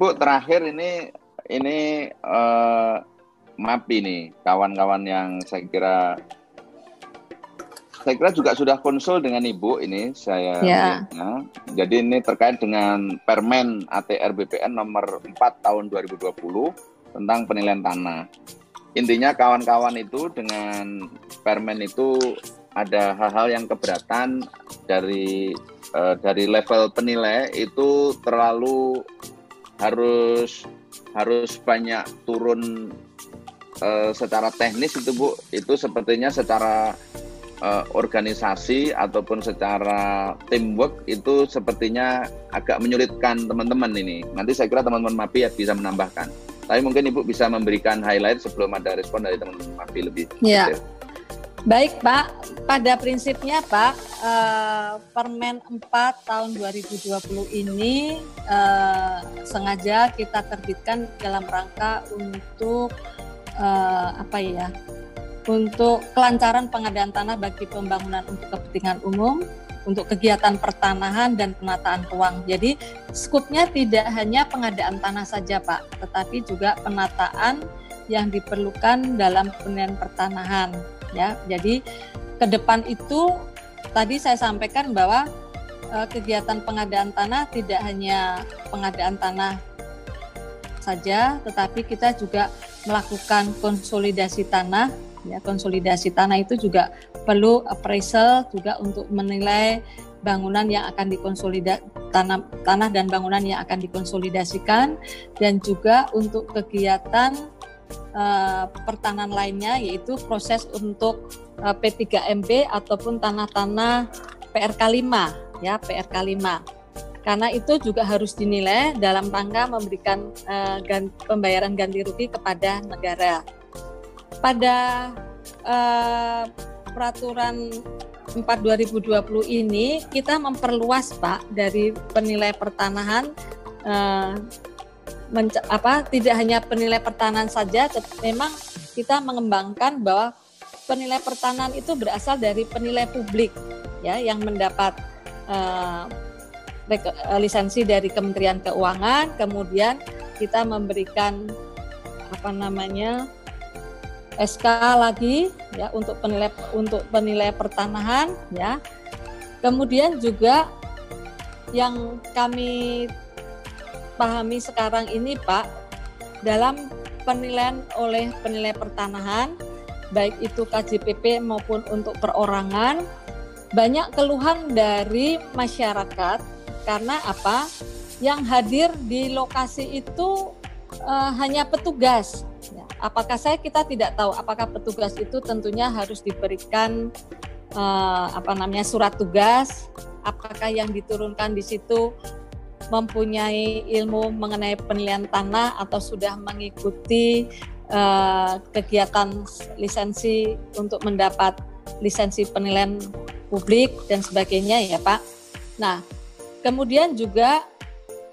Bu, terakhir ini ini uh, MAPI nih, kawan-kawan yang saya kira saya kira juga sudah konsul dengan Ibu ini saya ya. ya. Jadi ini terkait dengan Permen ATR BPN nomor 4 tahun 2020 tentang penilaian tanah. Intinya kawan-kawan itu dengan Permen itu ada hal-hal yang keberatan dari uh, dari level penilai itu terlalu harus harus banyak turun uh, secara teknis itu Bu itu sepertinya secara uh, organisasi ataupun secara teamwork itu sepertinya agak menyulitkan teman-teman ini. Nanti saya kira teman-teman MAPI ya bisa menambahkan. Tapi mungkin Ibu bisa memberikan highlight sebelum ada respon dari teman-teman MAPI lebih. Ya. Detail. Baik Pak, pada prinsipnya Pak, eh, Permen 4 tahun 2020 ini eh, sengaja kita terbitkan dalam rangka untuk eh, apa ya? Untuk kelancaran pengadaan tanah bagi pembangunan untuk kepentingan umum, untuk kegiatan pertanahan dan penataan ruang. Jadi skupnya tidak hanya pengadaan tanah saja Pak, tetapi juga penataan yang diperlukan dalam penelitian pertanahan ya. Jadi ke depan itu tadi saya sampaikan bahwa uh, kegiatan pengadaan tanah tidak hanya pengadaan tanah saja, tetapi kita juga melakukan konsolidasi tanah. Ya, konsolidasi tanah itu juga perlu appraisal juga untuk menilai bangunan yang akan dikonsolidasi tanah, tanah dan bangunan yang akan dikonsolidasikan dan juga untuk kegiatan uh, pertanahan lainnya yaitu proses untuk uh, eh, P3MB ataupun tanah-tanah PRK 5 ya PRK 5 karena itu juga harus dinilai dalam rangka memberikan uh, ganti, pembayaran ganti rugi kepada negara. Pada uh, peraturan 4 2020 ini kita memperluas Pak dari penilai pertanahan uh, apa tidak hanya penilai pertahanan saja, memang kita mengembangkan bahwa penilai pertahanan itu berasal dari penilai publik ya yang mendapat uh, lisensi dari Kementerian Keuangan, kemudian kita memberikan apa namanya SK lagi ya untuk penilai untuk penilai pertanahan ya. Kemudian juga yang kami pahami sekarang ini Pak, dalam penilaian oleh penilai pertanahan, baik itu KJPP maupun untuk perorangan, banyak keluhan dari masyarakat karena apa? Yang hadir di lokasi itu uh, hanya petugas. Ya, apakah saya kita tidak tahu apakah petugas itu tentunya harus diberikan uh, apa namanya surat tugas, apakah yang diturunkan di situ mempunyai ilmu mengenai penilaian tanah atau sudah mengikuti uh, kegiatan lisensi untuk mendapat lisensi penilaian publik dan sebagainya ya Pak. Nah, kemudian juga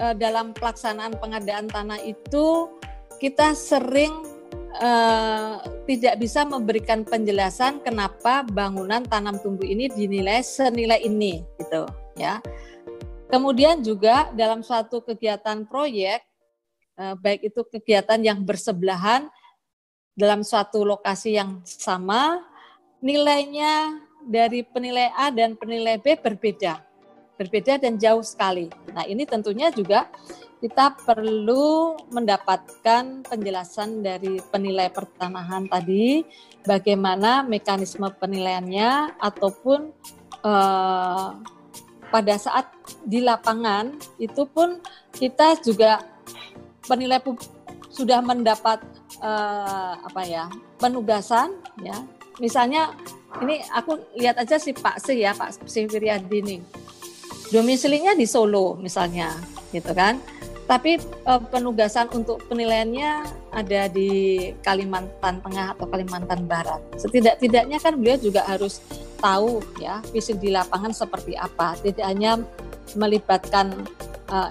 uh, dalam pelaksanaan pengadaan tanah itu kita sering uh, tidak bisa memberikan penjelasan kenapa bangunan tanam tumbuh ini dinilai senilai ini gitu ya. Kemudian juga dalam suatu kegiatan proyek, eh, baik itu kegiatan yang bersebelahan dalam suatu lokasi yang sama, nilainya dari penilai A dan penilai B berbeda, berbeda dan jauh sekali. Nah ini tentunya juga kita perlu mendapatkan penjelasan dari penilai pertanahan tadi, bagaimana mekanisme penilaiannya ataupun eh, pada saat di lapangan itu pun kita juga penilai sudah mendapat uh, apa ya penugasan ya. Misalnya ini aku lihat aja si Pak Si ya Pak Si Wiryadi domisilinya di Solo misalnya gitu kan. Tapi uh, penugasan untuk penilaiannya ada di Kalimantan Tengah atau Kalimantan Barat. Setidak-tidaknya kan beliau juga harus tahu ya fisik di lapangan seperti apa. Tidak hanya melibatkan uh,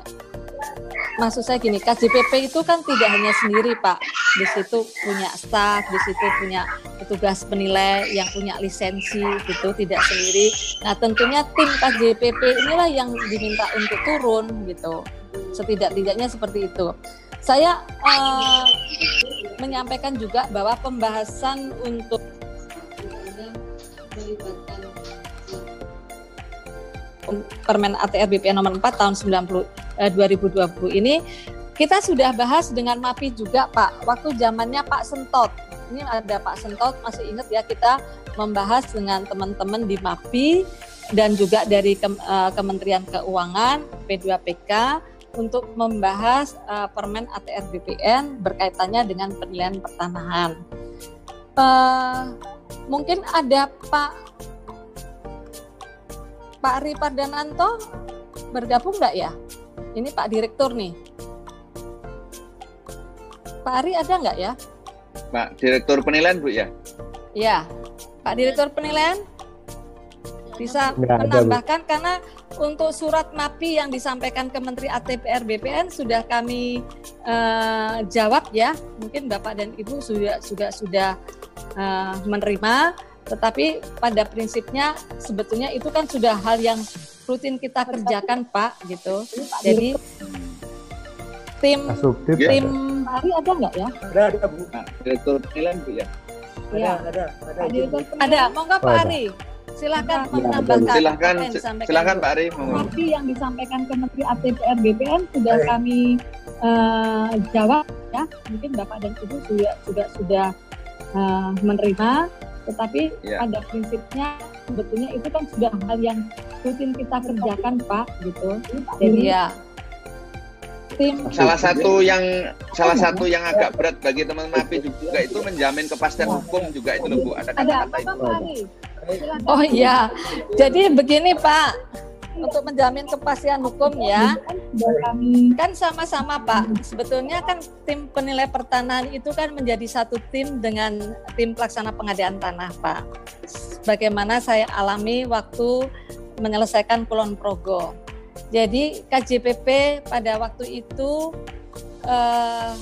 maksud saya gini, KJPP itu kan tidak hanya sendiri Pak. Di situ punya staf, di situ punya petugas penilai yang punya lisensi gitu, tidak sendiri. Nah, tentunya tim KJPP inilah yang diminta untuk turun gitu Setidak-tidaknya seperti itu. Saya uh, menyampaikan juga bahwa pembahasan untuk Permen ATR BPN nomor 4 tahun 90 eh, 2020 ini kita sudah bahas dengan MAPI juga Pak. Waktu zamannya Pak Sentot. Ini ada Pak Sentot masih ingat ya kita membahas dengan teman-teman di MAPI dan juga dari Kem, uh, Kementerian Keuangan P2PK untuk membahas uh, Permen ATR BPN berkaitannya dengan penilaian pertanahan. Uh, mungkin ada Pak Pak Ari Pardananto bergabung nggak ya? Ini Pak Direktur nih. Pak Ari ada nggak ya? Pak Direktur Penilaian Bu ya? Iya, Pak Direktur Penilaian bisa nggak menambahkan ada, karena untuk surat MAPI yang disampaikan ke Menteri ATPR BPN sudah kami uh, jawab ya. Mungkin Bapak dan Ibu sudah sudah sudah uh, menerima tetapi pada prinsipnya sebetulnya itu kan sudah hal yang rutin kita kerjakan Pak gitu. Jadi tim tim hari ada nggak ya? Ada ada Bu. Nah, direktur penilaian Bu ya. Iya. Ada ada ada. Ada, mau nggak Pak Ari? Silakan ya, menambahkan. Silakan, silakan Pak Ari. Tapi yang disampaikan ke Menteri ATPR BPN sudah Baik. kami uh, jawab ya. Mungkin Bapak dan Ibu sudah sudah sudah uh, menerima tetapi yeah. pada prinsipnya sebetulnya itu kan sudah hal yang rutin kita kerjakan Pak gitu. Jadi ya tim salah satu yang salah satu yang agak berat bagi teman MAPI juga itu menjamin kepastian hukum juga itu loh Bu. Ada kata-kata itu. Oh iya. Jadi begini Pak untuk menjamin kepastian hukum ya. Kan sama-sama Pak. Sebetulnya kan tim penilai pertanahan itu kan menjadi satu tim dengan tim pelaksana pengadaan tanah Pak. Bagaimana saya alami waktu menyelesaikan Kulon Progo. Jadi KJPP pada waktu itu eh,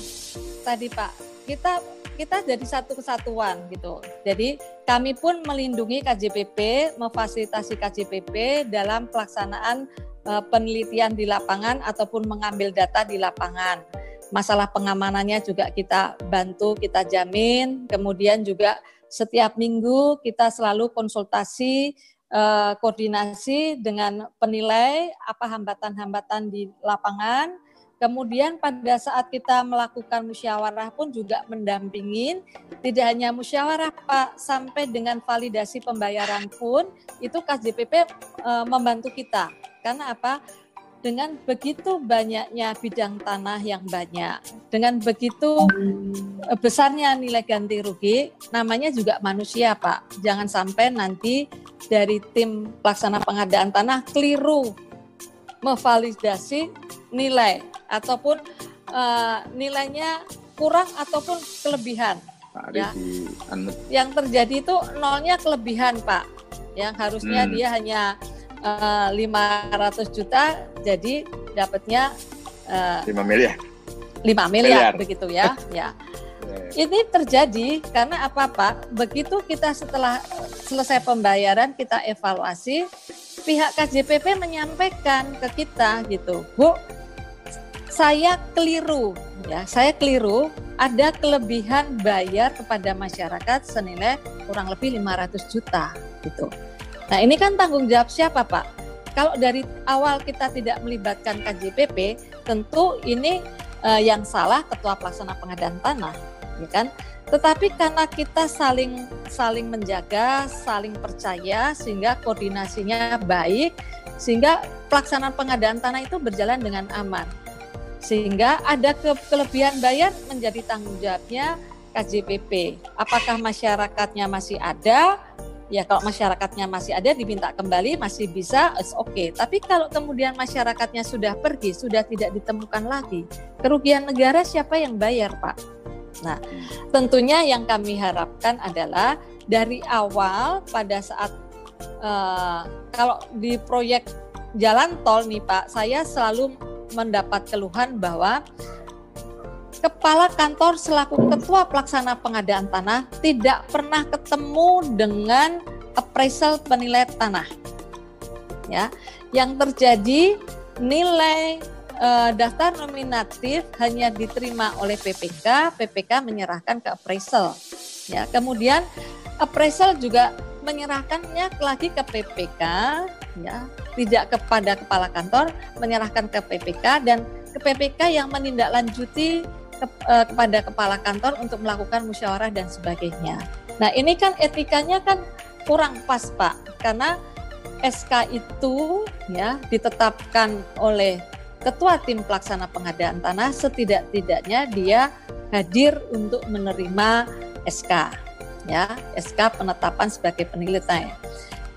tadi Pak, kita kita jadi satu kesatuan gitu. Jadi kami pun melindungi KJPP, memfasilitasi KJPP dalam pelaksanaan uh, penelitian di lapangan ataupun mengambil data di lapangan. Masalah pengamanannya juga kita bantu, kita jamin. Kemudian juga setiap minggu kita selalu konsultasi uh, koordinasi dengan penilai apa hambatan-hambatan di lapangan Kemudian pada saat kita melakukan musyawarah pun juga mendampingin, tidak hanya musyawarah Pak, sampai dengan validasi pembayaran pun itu KJPP e, membantu kita. Karena apa? Dengan begitu banyaknya bidang tanah yang banyak, dengan begitu besarnya nilai ganti rugi, namanya juga manusia Pak. Jangan sampai nanti dari tim pelaksana pengadaan tanah keliru memvalidasi nilai ataupun uh, nilainya kurang ataupun kelebihan. Pak ya. Yang terjadi itu nolnya kelebihan, Pak. Yang harusnya hmm. dia hanya uh, eh, 500 juta jadi dapatnya uh, 5 miliar. 5 miliar, miliar. begitu ya. ya. Ini terjadi karena apa Pak? Begitu kita setelah selesai pembayaran kita evaluasi, pihak KJPP menyampaikan ke kita gitu, Bu, saya keliru. Ya saya keliru. Ada kelebihan bayar kepada masyarakat senilai kurang lebih 500 juta gitu. Nah ini kan tanggung jawab siapa pak? Kalau dari awal kita tidak melibatkan KJPP tentu ini eh, yang salah ketua pelaksana pengadaan tanah ya kan? Tetapi karena kita saling saling menjaga saling percaya sehingga koordinasinya baik sehingga pelaksanaan pengadaan tanah itu berjalan dengan aman sehingga ada ke kelebihan bayar menjadi tanggung jawabnya KJPP. Apakah masyarakatnya masih ada? Ya kalau masyarakatnya masih ada diminta kembali masih bisa, oke. Okay. Tapi kalau kemudian masyarakatnya sudah pergi, sudah tidak ditemukan lagi, kerugian negara siapa yang bayar, Pak? Nah, tentunya yang kami harapkan adalah dari awal pada saat uh, kalau di proyek jalan tol nih Pak, saya selalu mendapat keluhan bahwa kepala kantor selaku ketua pelaksana pengadaan tanah tidak pernah ketemu dengan appraisal penilai tanah. Ya, yang terjadi nilai uh, daftar nominatif hanya diterima oleh PPK, PPK menyerahkan ke appraisal. Ya, kemudian appraisal juga menyerahkannya lagi ke PPK, ya, tidak kepada kepala kantor, menyerahkan ke PPK dan ke PPK yang menindaklanjuti ke, uh, kepada kepala kantor untuk melakukan musyawarah dan sebagainya. Nah, ini kan etikanya kan kurang pas, Pak, karena SK itu ya ditetapkan oleh ketua tim pelaksana pengadaan tanah setidak-tidaknya dia hadir untuk menerima SK ya SK penetapan sebagai penilai.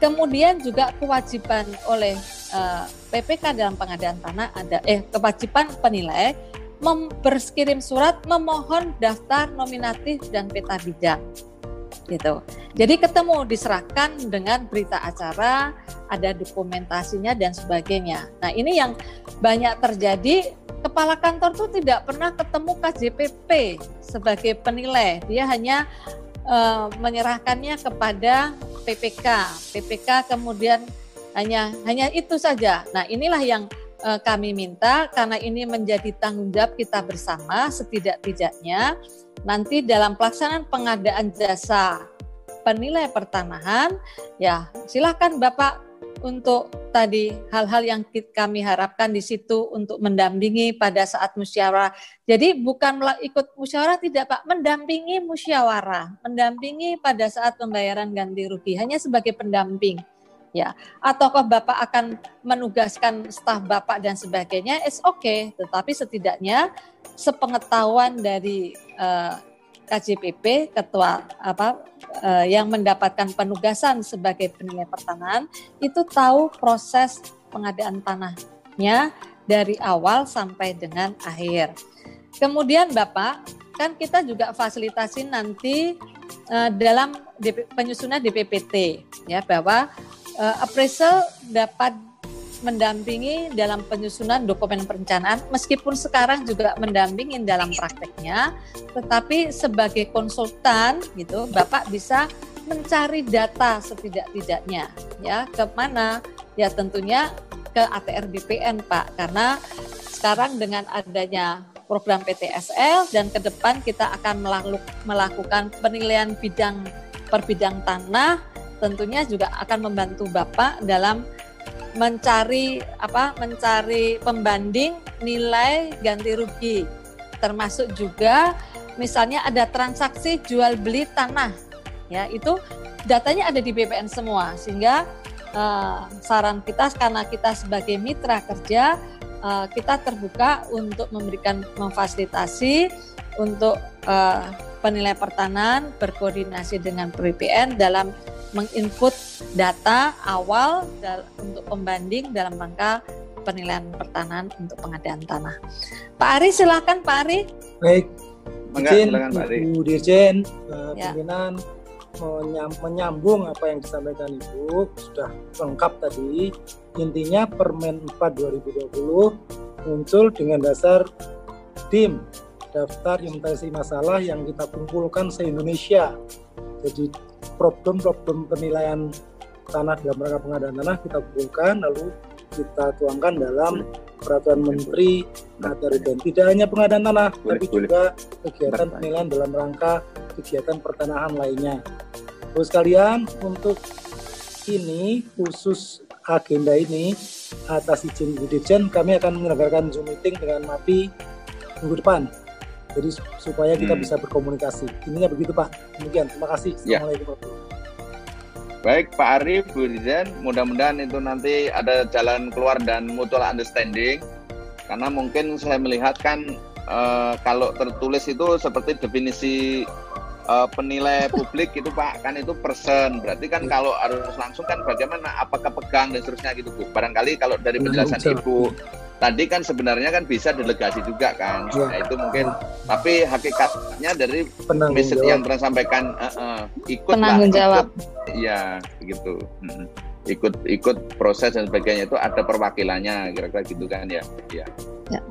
Kemudian juga kewajiban oleh uh, eh, PPK dalam pengadaan tanah ada eh kewajiban penilai berkirim surat memohon daftar nominatif dan peta bidang gitu. Jadi ketemu diserahkan dengan berita acara, ada dokumentasinya dan sebagainya. Nah ini yang banyak terjadi. Kepala kantor tuh tidak pernah ketemu KJPP sebagai penilai. Dia hanya uh, menyerahkannya kepada PPK. PPK kemudian hanya hanya itu saja. Nah inilah yang uh, kami minta karena ini menjadi tanggung jawab kita bersama setidak-tidaknya nanti dalam pelaksanaan pengadaan jasa penilai pertanahan ya silakan Bapak untuk tadi hal-hal yang kami harapkan di situ untuk mendampingi pada saat musyawarah. Jadi bukan ikut musyawarah tidak Pak, mendampingi musyawarah, mendampingi pada saat pembayaran ganti rugi hanya sebagai pendamping. Ya, ataukah Bapak akan menugaskan staf Bapak dan sebagainya, it's okay, tetapi setidaknya sepengetahuan dari uh, KJPP ketua apa eh, yang mendapatkan penugasan sebagai penilai pertanahan itu tahu proses pengadaan tanahnya dari awal sampai dengan akhir. Kemudian Bapak, kan kita juga fasilitasi nanti eh, dalam penyusunan DPPT ya bahwa eh, appraisal dapat mendampingi dalam penyusunan dokumen perencanaan meskipun sekarang juga mendampingi dalam prakteknya tetapi sebagai konsultan gitu Bapak bisa mencari data setidak-tidaknya ya. Ke mana? Ya tentunya ke ATR BPN Pak. Karena sekarang dengan adanya program PTSL dan ke depan kita akan melakukan penilaian bidang per bidang tanah tentunya juga akan membantu Bapak dalam mencari apa mencari pembanding nilai ganti rugi. Termasuk juga misalnya ada transaksi jual beli tanah ya itu datanya ada di BPN semua. Sehingga uh, saran kita karena kita sebagai mitra kerja uh, kita terbuka untuk memberikan memfasilitasi untuk uh, penilai pertanahan berkoordinasi dengan BPN dalam menginput data awal untuk pembanding dalam rangka penilaian pertanahan untuk pengadaan tanah. Pak Ari silakan Pak Ari. Baik. Izin Ibu Dirjen, uh, ya. pimpinan menyambung apa yang disampaikan Ibu sudah lengkap tadi. Intinya Permen 4 2020 muncul dengan dasar tim daftar inventarisasi masalah yang kita kumpulkan se-Indonesia. Jadi problem-problem penilaian tanah dalam rangka pengadaan tanah kita kumpulkan lalu kita tuangkan dalam peraturan menteri materi dan tidak hanya pengadaan tanah boleh, tapi boleh. juga kegiatan penilaian dalam rangka kegiatan pertanahan lainnya. Terus kalian untuk ini khusus agenda ini atas izin Bu Dirjen kami akan menyelenggarakan Zoom meeting dengan MAPI minggu depan jadi supaya kita hmm. bisa berkomunikasi. Ininya begitu Pak. Demikian. Terima kasih. Ya. Assalamualaikum. Ya. Baik Pak Arif, Bu Rizan, mudah-mudahan itu nanti ada jalan keluar dan mutual understanding. Karena mungkin saya melihat kan uh, kalau tertulis itu seperti definisi uh, penilai publik itu Pak kan itu persen berarti kan ya. kalau harus langsung kan bagaimana apakah pegang dan seterusnya gitu Bu barangkali kalau dari penjelasan Ibu tadi kan sebenarnya kan bisa delegasi juga kan. Ya. nah itu mungkin. Tapi hakikatnya dari message yang pernah sampaikan uh, uh, ikut. penanggung jawab. Iya begitu. Ikut ikut proses dan sebagainya itu ada perwakilannya kira-kira gitu kan ya. Ya, ya.